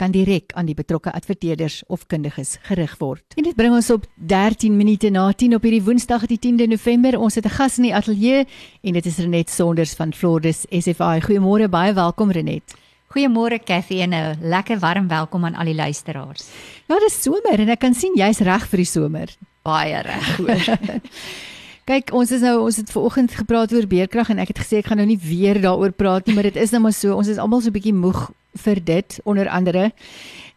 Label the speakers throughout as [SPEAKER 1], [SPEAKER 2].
[SPEAKER 1] kan direk aan die betrokke adverteerders of kundiges gerig word. En dit bring ons op 13 minute na 10 op hierdie Woensdag die 10de November. Ons het 'n gas in die ateljee en dit is Renet Sonders van Flordes SFI. Goeiemôre, baie welkom Renet.
[SPEAKER 2] Goeiemôre Cathy en 'n lekker warm welkom aan al die luisteraars.
[SPEAKER 1] Ja, dis somer en ek kan sien jy's reg vir die somer.
[SPEAKER 2] Baie reg hoor.
[SPEAKER 1] Kyk, ons is nou ons het ver oggend gepraat oor beerkrag en ek het gesê ek gaan nou nie weer daaroor praat nie, maar dit is nou maar so. Ons is almal so 'n bietjie moeg vir dit onder andere.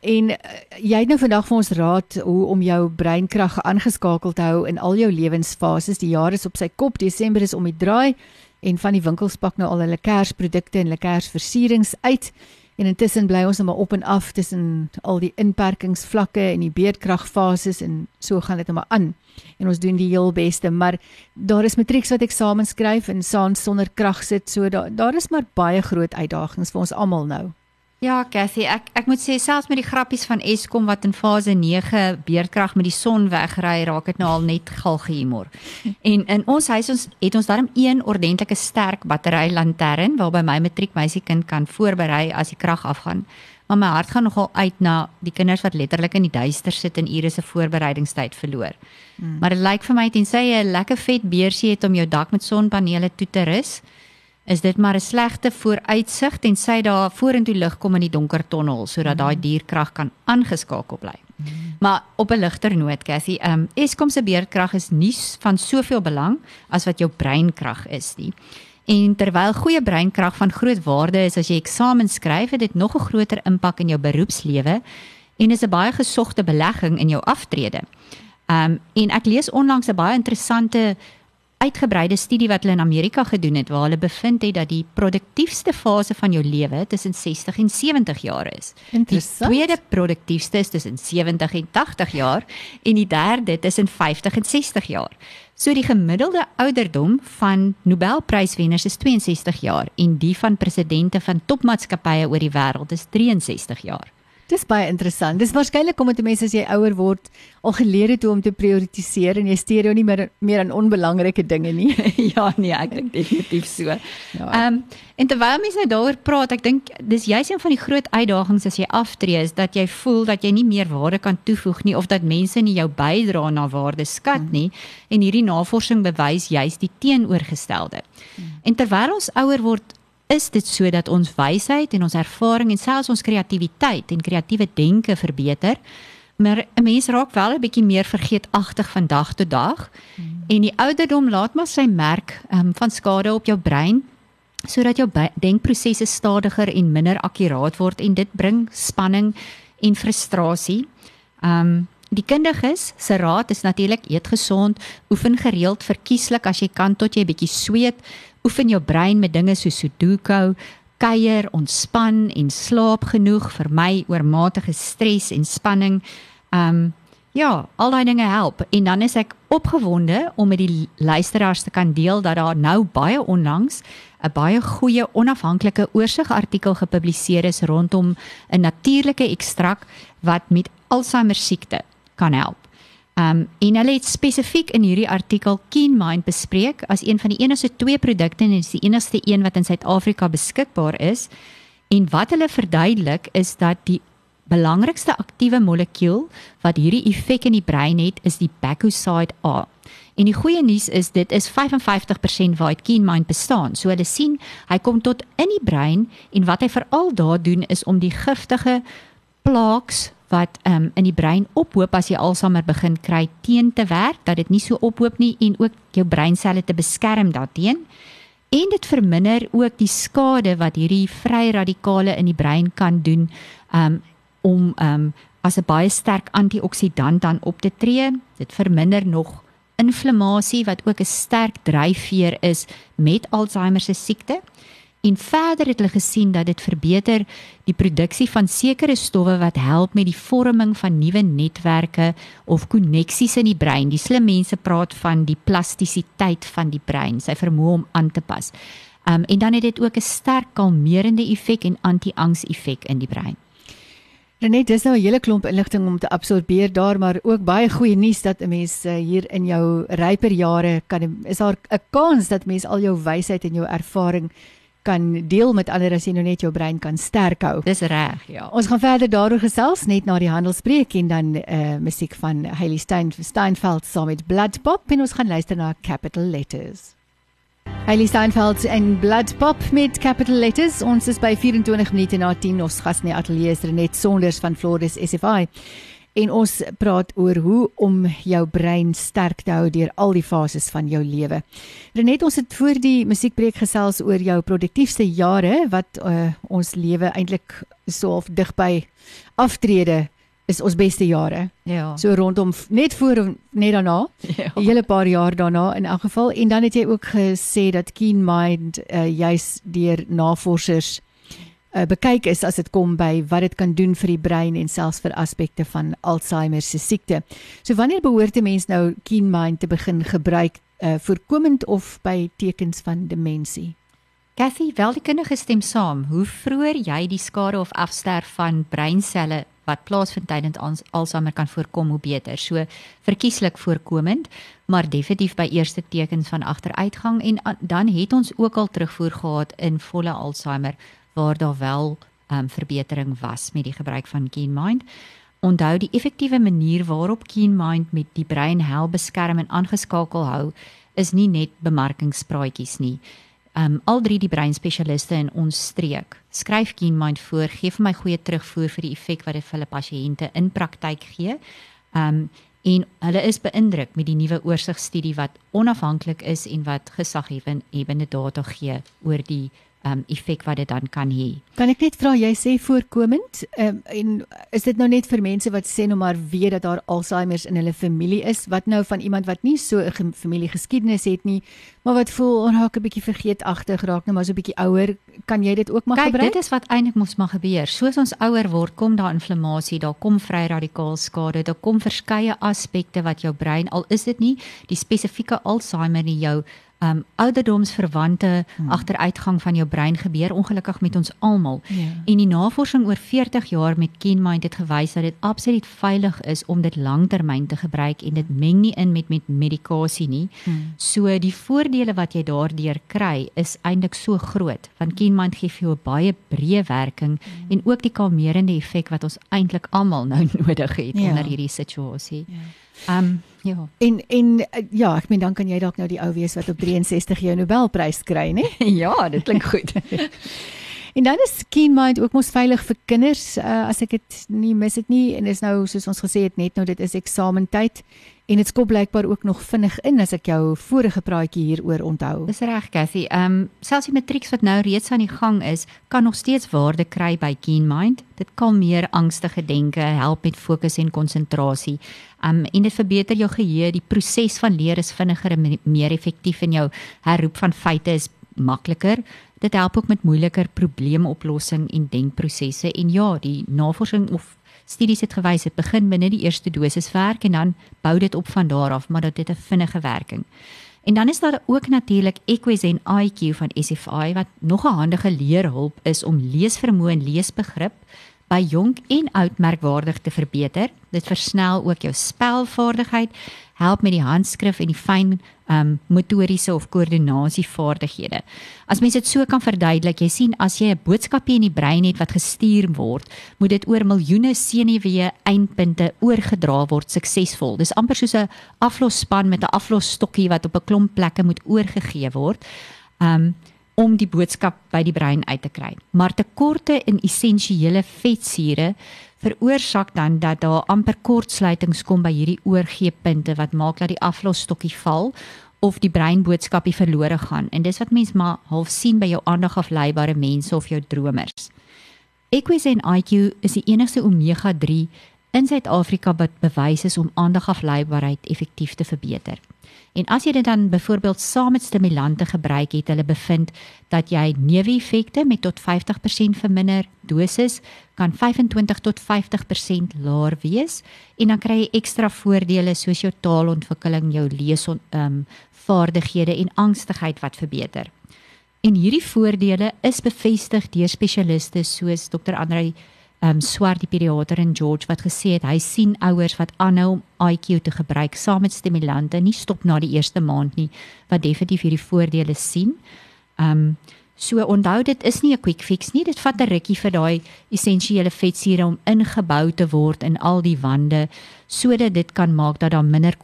[SPEAKER 1] En uh, jy het nou vandag vir ons raad hoe om jou breinkrag aangeskakel te hou in al jou lewensfases. Die jaar is op sy kop, Desember is om die draai en van die winkels pak nou al hulle Kersprodukte en hulle Kersversierings uit. En intussen bly ons nou maar op en af tussen al die inperkingsvlakke en die beerdkragfases en so gaan dit nou maar aan. En ons doen die heel beste, maar daar is matrieks wat eksamens skryf en saans sonder krag sit, so daar daar is maar baie groot uitdagings vir ons almal nou.
[SPEAKER 2] Ja, Cathy, ek ek moet sê selfs met die grappies van Eskom wat in fase 9 beerdkrag met die son wegry, raak dit nou al net galgehumor. En in ons huis ons het ons daarom een ordentlike sterk battery lantern waarby my matriekmeisiekind kan voorberei as die krag afgaan. Maar my hart gaan nogal uit na die kinders wat letterlik in die duister sit en ure se voorbereidingstyd verloor. Hmm. Maar dit lyk vir my tensy jy 'n lekker vet beursie het om jou dak met sonpanele toe te rus, is dit maar 'n slegte vooruitsig tensy daar vorentoe lig kom in die donker tonnel sodat daai mm. dierkrag kan aangeskakel bly. Mm. Maar op 'n ligter noot, Cassie, ehm um, Eskom se beerkrag is nie van soveel belang as wat jou breinkrag is nie. En terwyl goeie breinkrag van groot waarde is as jy eksamen skryf, het dit nog 'n groter impak in jou beroepslewe en is 'n baie gesogte belegging in jou aftrede. Ehm um, en ek lees onlangs 'n baie interessante uitgebreide studie wat hulle in Amerika gedoen het waar hulle bevind het dat die produktiefste fase van jou lewe tussen 60 en 70 jaar is.
[SPEAKER 1] Interessant.
[SPEAKER 2] Die tweede produktiefste is tussen 70 en 80 jaar en die derde tussen 50 en 60 jaar. So die gemiddelde ouderdom van Nobelpryswenners is 62 jaar en die van presidente van topmaatskappye oor die wêreld is 63 jaar.
[SPEAKER 1] Dis baie interessant. Dis waarskynlik omdat mense as jy ouer word al geleer het hoe om te prioritiseer en jy steur jou nie meer meer aan onbelangrike dinge nie.
[SPEAKER 2] ja, nee, ek dink definitief so. Ja. Ehm ja. um, en terwyl mense nou daaroor praat, ek dink dis juist een van die groot uitdagings as jy aftree is dat jy voel dat jy nie meer waarde kan toevoeg nie of dat mense nie jou bydra na waarde skat hmm. nie en hierdie navorsing bewys juist die teenoorgestelde. Hmm. En terwyl ons ouer word is dit sodat ons wysheid en ons ervaring en selfs ons kreatiwiteit en kreatiewe denke verbeter. Maar 'n mens raak wel 'n bietjie meer vergeetagtig van dag tot dag. Hmm. En die ouderdom laat maar sy merk um, van skade op jou brein sodat jou denkprosesse stadiger en minder akkuraat word en dit bring spanning en frustrasie. Um die kundiges se raad is natuurlik eet gesond, oefen gereeld verkieslik as jy kan tot jy bietjie sweet, oefen jou brein met dinge soos Sudoku, kuier, ontspan en slaap genoeg vir my oormatige stres en spanning. Um ja, al daai dinge help en dan is ek opgewonde om met die luisteraars te kan deel dat daar nou baie onlangs 'n baie goeie onafhanklike oorsigartikel gepubliseer is rondom 'n natuurlike ekstrak wat met Alzheimer siekte kan help. Um en hulle het spesifiek in hierdie artikel Keen Mind bespreek as een van die enigste twee produkte en is die enigste een wat in Suid-Afrika beskikbaar is. En wat hulle verduidelik is dat die belangrikste aktiewe molekuul wat hierdie effek in die brein het, is die bacoside A. En die goeie nuus is dit is 55% waar Keen Mind bestaan. So hulle sien hy kom tot in die brein en wat hy veral daar doen is om die giftige plaaks wat um, in die brein ophoop as jy Alzheimer begin kry teen te werk dat dit nie so ophoop nie en ook jou breinselle te beskerm daarteen. En dit verminder ook die skade wat hierdie vrye radikale in die brein kan doen um, om um, as 'n baie sterk antioksidant dan op te tree. Dit verminder nog inflammasie wat ook 'n sterk dryfveer is met Alzheimer se siekte. En verder het hulle gesien dat dit verbeter die produksie van sekere stowwe wat help met die vorming van nuwe netwerke of koneksies in die brein. Die slim mense praat van die plastisiteit van die brein, sy vermoë om aan te pas. Um, en dan het dit ook 'n sterk kalmerende effek en anti-angs effek in die brein.
[SPEAKER 1] Renet, dis nou 'n hele klomp inligting om te absorbeer daar, maar ook baie goeie nuus dat 'n mens uh, hier in jou ryper jare kan is daar 'n kans dat mens al jou wysheid en jou ervaring kan deel met ander as jy nou net jou brein kan sterk hou.
[SPEAKER 2] Dis reg, ja.
[SPEAKER 1] Ons gaan verder daaroor gesels net na die handelspreek en dan eh uh, musiek van Hailey Stein Steinfeld saam met Bloodpop en ons gaan luister na Capital Letters. Hailey Steinfeld en Bloodpop met capital letters. Ons is by 24 minute na 10 ons gas in die ateljee is Renet Sonders van Flores SFI. En ons praat oor hoe om jou brein sterk te hou deur al die fases van jou lewe. Renet, ons het voor die musiekbreek gesels oor jou produktiefste jare wat uh, ons lewe eintlik so of digby aftrede is ons beste jare.
[SPEAKER 2] Ja.
[SPEAKER 1] So rondom net voor net daarna. Ja. 'n Hele paar jaar daarna in elk geval en dan het jy ook gesê dat Keen Mind uh, juis deur navorsers uh, bekyk is as dit kom by wat dit kan doen vir die brein en selfs vir aspekte van Alzheimer se siekte. So wanneer behoort 'n mens nou Keen Mind te begin gebruik uh, voorkomend of by tekens van demensie?
[SPEAKER 2] Kathy, wel die kinders stem saam. Hoe vroeër jy die skade of afsterf van breinselle wat plaasvind tydens Alzheimer kan voorkom hoe beter. So verkieslik voorkomend, maar definitief by eerste tekens van agteruitgang en dan het ons ook al terugvoer gehad in volle Alzheimer waar daar wel um, verbetering was met die gebruik van KeenMind. Onthou die effektiewe manier waarop KeenMind met die brein help beskerm en aangeskakel hou is nie net bemarkingspraatjies nie um al drie die breinspesialiste in ons streek skryf KeenMind voor, gee vir my goeie terugvoer vir die effek wat dit vir hulle pasiënte in praktyk gee. Um en hulle is beïndruk met die nuwe oorsigstudie wat onafhanklik is en wat gesaghebende data gee oor die um effek wat dit dan kan hê.
[SPEAKER 1] Kan ek net vra jy sê voorkomend um, en is dit nou net vir mense wat sê nou maar weet dat daar Alzheimer in hulle familie is wat nou van iemand wat nie so 'n familiegeskiedenis het nie maar wat voel onraak 'n bietjie vergeetagtig raak nou maar so 'n bietjie ouer kan jy dit ook maar
[SPEAKER 2] Kijk,
[SPEAKER 1] gebruik?
[SPEAKER 2] Dit is wat eintlik moes maar gebeur. Soos ons ouer word, kom daar inflammasie, daar kom vry radikaal skade, daar kom verskeie aspekte wat jou brein al is dit nie die spesifieke Alzheimer nie jou um ouderdomsverwante hmm. agteruitgang van jou brein gebeur ongelukkig met ons almal.
[SPEAKER 1] Ja.
[SPEAKER 2] En die navorsing oor 40 jaar met KeenMind het gewys dat dit absoluut veilig is om dit langtermyn te gebruik en dit meng nie in met met medikasie nie. Hmm. So die voordele wat jy daardeur kry is eintlik so groot want KeenMind gee vir jou 'n baie breë werking hmm. en ook die kalmerende effek wat ons eintlik almal nou nodig het ja. onder hierdie situasie. Ja. Ehm um, ja.
[SPEAKER 1] En en eh, ja, ek meen dan kan jy dalk nou die ou wees wat op 63 jou Nobelprys kry, né?
[SPEAKER 2] ja, dit klink goed.
[SPEAKER 1] en dan is KeenMind ook mos veilig vir kinders, uh, as ek dit nie mis dit nie en is nou soos ons gesê het net nou dit is eksamentyd. En dit skop blykbaar ook nog vinnig in as ek jou vorige praatjie hieroor onthou.
[SPEAKER 2] Dis reg, Cathy. Ehm um, selfs die matrieks wat nou reeds aan die gang is, kan nog steeds waarde kry by KeenMind. Dit kalmeer angstige denke, help met fokus en konsentrasie. Ehm um, en dit verbeter jou geheue. Die proses van leer is vinniger en meer effektief en jou herroep van feite is makliker. Dit help ook met moeiliker probleemoplossing en denkprosesse en ja, die navorsing of Studies het gewys dit begin binne die eerste dosis werk en dan bou dit op van daar af, maar dit het 'n vinnige werking. En dan is daar ook natuurlik Equiz en IQ van SFI wat nog 'n handige leerhulp is om leesvermoë en leesbegrip by jonk en oud merkwaardig te verbeter. Dit versnel ook jou spelvaardigheid, help met die handskrif en die fyn um motoriese of koördinasievaardighede. As mens dit so kan verduidelik, jy sien as jy 'n boodskapie in die brein het wat gestuur word, moet dit oor miljoene senuwee eindpunte oorgedra word suksesvol. Dis amper soos 'n aflosspan met 'n aflosstokkie wat op 'n klomp plekke moet oorgegee word. Um om die boodskap by die brein uit te kry. Maar tekorte in essensiële vetsure veroorsaak dan dat daar amper kortsluitings kom by hierdie oorgeepunte wat maak dat die aflosstokkie val of die breinboodskapie verlore gaan. En dis wat mens maar half sien by jou aandagafleibare mense of jou dromers. Equus en IQ is die enigste omega 3 in Suid-Afrika wat bewys is om aandagafleibaarheid effektief te verbeter. En as jy dit dan byvoorbeeld saam met stimulante gebruik het, hulle bevind dat jy neeweffekte met tot 50% verminder dosis kan 25 tot 50% laer wees en dan kry jy ekstra voordele soos jou taalontwikkeling, jou lees ehm um, vaardighede en angstigheid wat verbeter. En hierdie voordele is bevestig deur spesialiste soos Dr. Andre um swart die pediater in George wat gesê het hy sien ouers wat aanhou om IQ te gebruik saam met stimulante nie stop na die eerste maand nie wat definitief hierdie voordele sien. Um so onthou dit is nie 'n quick fix nie dit vat 'n rukkie vir daai essensiële vetsure om ingebou te word in al die wande sodat dit kan maak dat daar minder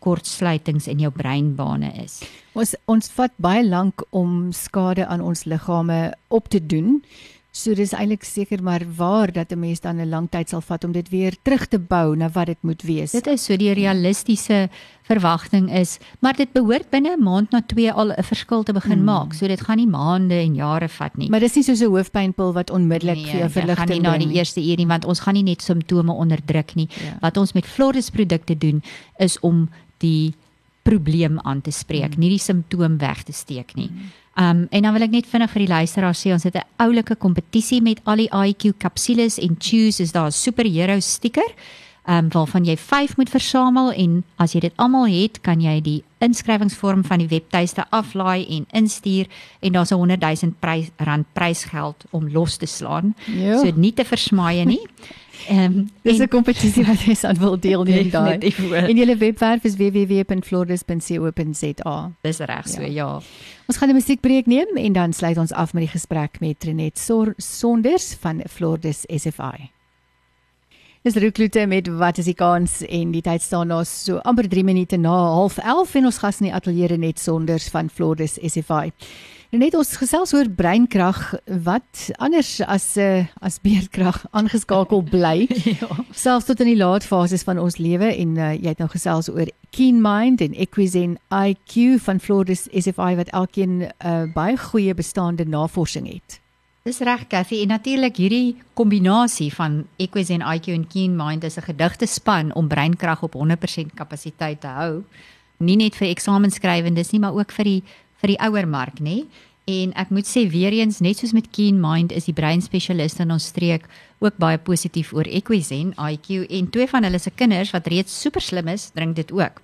[SPEAKER 2] kortsluitings in jou breinbane is.
[SPEAKER 1] Ons ons vat baie lank om skade aan ons liggame op te doen. So dis eintlik seker maar waar dat 'n mens dan 'n lang tyd sal vat om dit weer terug te bou na wat dit moet wees.
[SPEAKER 2] Dit is so die realistiese verwagting is, maar dit behoort binne 'n maand na 2 al 'n verskil te begin mm. maak. So dit gaan nie maande en jare vat nie.
[SPEAKER 1] Maar dis nie soos 'n hoofpynpil wat onmiddellik nee, vir jou verligting
[SPEAKER 2] gaan nie na die eerste uur nie want ons gaan nie net simptome onderdruk nie. Ja. Wat ons met Floris produkte doen is om die probleem aan te spreek, mm. nie die simptoom weg te steek nie. Mm. Um en dan wil ek net vinnig vir die luisteraars sê ons het 'n oulike kompetisie met al die IQ kapsules en chews is daar 'n superhero sticker um waarvan jy 5 moet versamel en as jy dit almal het kan jy die inskrywingsvorm van die webtuiste aflaai en instuur en daar's 'n 100 000 prys rand prysgeld om los te slaan. Jo. So nie te versmaai nie.
[SPEAKER 1] Ehm um, dis 'n kompetisie wat jy aan wil deelneem daai. En julle webwerf is www.flores.co.za.
[SPEAKER 2] Dis reg so, ja. ja.
[SPEAKER 1] Ons gaan 'n musiekbreek neem en dan sluit ons af met die gesprek met Trenet Sonders van Flores SFI. Dis Ruklute met wat is die kans en die tyd staan nou so amper 3 minute na 11:30 en ons gas in die ateljee net Sonders van Flores SFI. Net ons gesels oor breinkrag wat anders as uh, as beerdkrag aangeskakel bly. ja. Selfs tot in die laat fases van ons lewe en uh, jy het nou gesels oor Keen Mind en Equizen IQ van Flores SFI wat elkeen 'n uh, eh, baie goeie bestaande navorsing het.
[SPEAKER 2] Dis reg Kathy en natuurlik hierdie kombinasie van Equizen IQ en Keen Mind is 'n gedigte span om breinkrag op 100% kapasiteit te hou. Nie net vir eksamenskrywers nie, maar ook vir die vir die ouer mark, nê? En ek moet sê weer eens net soos met Keen Mind is die breinspesialiste in ons streek ook baie positief oor Equizen IQ en twee van hulle se kinders wat reeds super slim is, drink dit ook.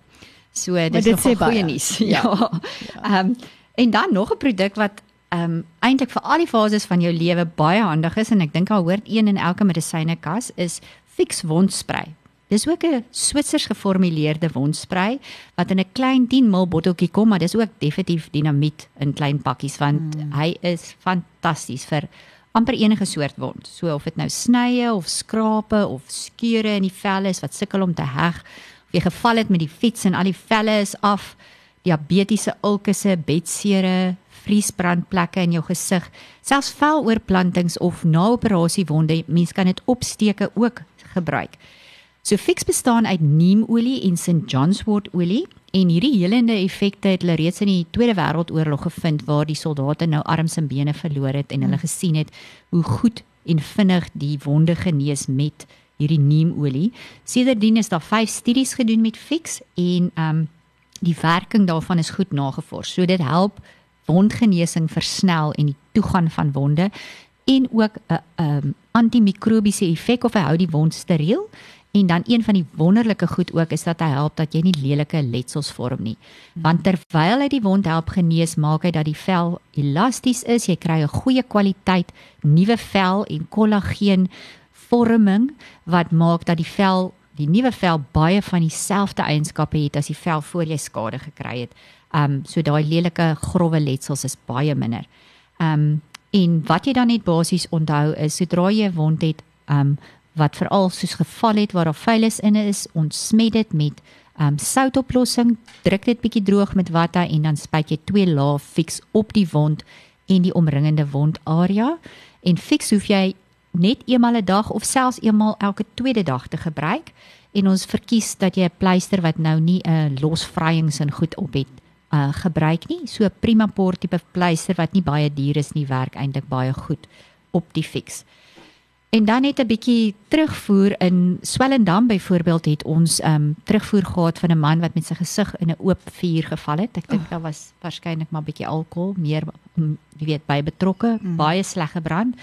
[SPEAKER 2] So dis nog goeie nuus. Ja. ja. Ehm um, en dan nog 'n produk wat ehm um, eintlik vir al die fases van jou lewe baie handig is en ek dink al hoort een in elke medisynekas is Fix Wondspray. Dis ook 'n Switsers geformuleerde wondsprei wat in 'n klein 10 ml botteltjie kom, maar dis ook definitief dinamiet in klein pakkies want mm. hy is fantasties vir amper enige soort wond. So of dit nou snye of skrape of skeure in die vel is wat sukkel om te heg, of jy geval het met die fiets en al die velle is af, diabetiese ulkusse, bedsere, vriesbrandplekke in jou gesig, selfs veloorplantings of na-operasie wonde, mens kan dit opsteke ook gebruik. So Fix bestaan uit neemolie en St John's wort olie en hierdie helende effekte het hulle reeds in die Tweede Wêreldoorlog gevind waar die soldate nou arms en bene verloor het en hulle gesien het hoe goed en vinnig die wonde genees met hierdie neemolie. Sedertdien is daar 5 studies gedoen met Fix en ehm um, die werking daarvan is goed nagevors. So dit help wondgenesing versnel en die toegang van wonde en ook 'n um, antimikrobiese effek of hy hou die wond steriel En dan een van die wonderlike goed ook is dat hy help dat jy nie lelike letsels vorm nie. Want terwyl hy die wond help genees, maak hy dat die vel elasties is. Jy kry 'n goeie kwaliteit nuwe vel en kollageen vorming wat maak dat die vel, die nuwe vel baie van dieselfde eienskappe het as die vel voor jy skade gekry het. Um so daai lelike grouwe letsels is baie minder. Um en wat jy dan net basies onthou is sodra jy 'n wond het, um wat veral soos geval het waar daar vuilis in is, ontsmet dit met um soutoplossing, druk dit bietjie droog met water en dan spuit jy twee lae fix op die wond en die omringende wondarea. En fix hoef jy net eenmal 'n dag of selfs eenmal elke tweede dag te gebruik en ons verkies dat jy 'n pleister wat nou nie 'n losvryings en goed op het uh gebruik nie. So prima port tipe pleister wat nie baie duur is nie, werk eintlik baie goed op die fix. En dan net 'n bietjie terugvoer in Swellendam byvoorbeeld het ons um, terugvoer gehad van 'n man wat met sy gesig in 'n oop vuur geval het. Ek dink oh. daar was waarskynlik maar 'n bietjie alkohol meer jy weet by betrokke, mm. baie sleg gebrand.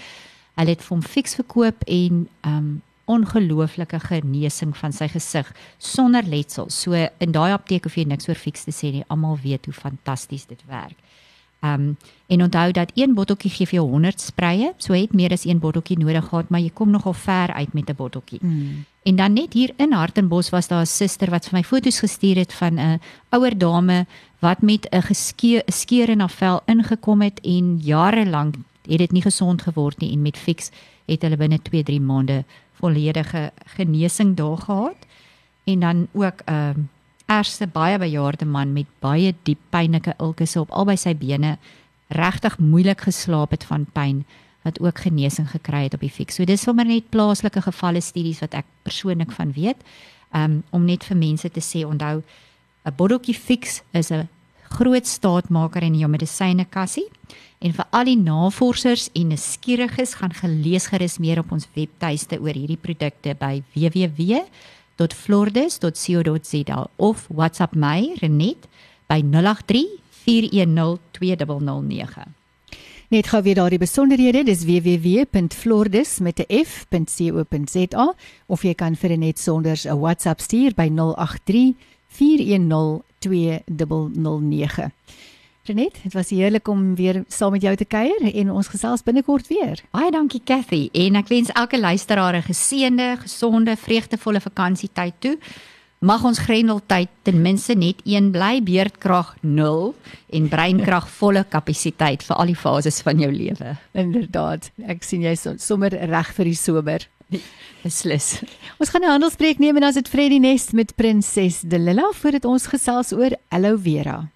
[SPEAKER 2] Hulle het hom fiks verkoop en um, ongelooflike genesing van sy gesig sonder letsel. So in daai apteek hoef jy niks oor fiks te sê nie. Almal weet hoe fantasties dit werk. Ehm um, en onthou dat een botteltjie gee vir jou 100 spreie. So het meer as een botteltjie nodig gehad, maar jy kom nogal ver uit met 'n botteltjie. Mm. En dan net hier in Hartenbos was daar 'n suster wat vir my foto's gestuur het van 'n ouer dame wat met 'n geskeur skeur in haar vel ingekom het en jare lank het dit nie gesond geword nie en met fiks het hulle binne 2-3 maande volledige genesing daar gehad en dan ook 'n uh, erste baie bejaarde man met baie diep pynlike ilkes op albei sy bene regtig moeilik geslaap het van pyn wat ook genesing gekry het op die fiks. So dis sommer net plaaslike gevalle studies wat ek persoonlik van weet. Um om net vir mense te sê onthou 'n botteltjie fiks is 'n groot staatmaker in jou medisyne kassie. En vir al die navorsers en nuuskieriges gaan gelees gerus meer op ons webtuiste oor hierdie produkte by www.flordes.co.za of WhatsApp my Renet by 083 410 2009.
[SPEAKER 1] Net gou weer daardie besonderhede, dis www.flordes met 'n f.co.za of jy kan vir net sonder 'n WhatsApp stuur by 083 410 2009. Renet, dit was heerlik om weer saam met jou te kuier en ons gesels binnekort weer.
[SPEAKER 2] Baie dankie Cathy en ek wens elke luisteraar 'n geseënde, gesonde, vreugdevolle vakansietyd toe. Mag ons grendeltyd ten minste net een bly, beerdkrag 0 en breinkrag volle kapasiteit vir al die fases van jou lewe.
[SPEAKER 1] Inderdaad, ek sien jy sommer reg vir die somer.
[SPEAKER 2] Beslis.
[SPEAKER 1] Ons gaan 'n handelspreek neem en dan is dit Freddie Nest met Prinses Delila voordat ons gesels oor aloe vera.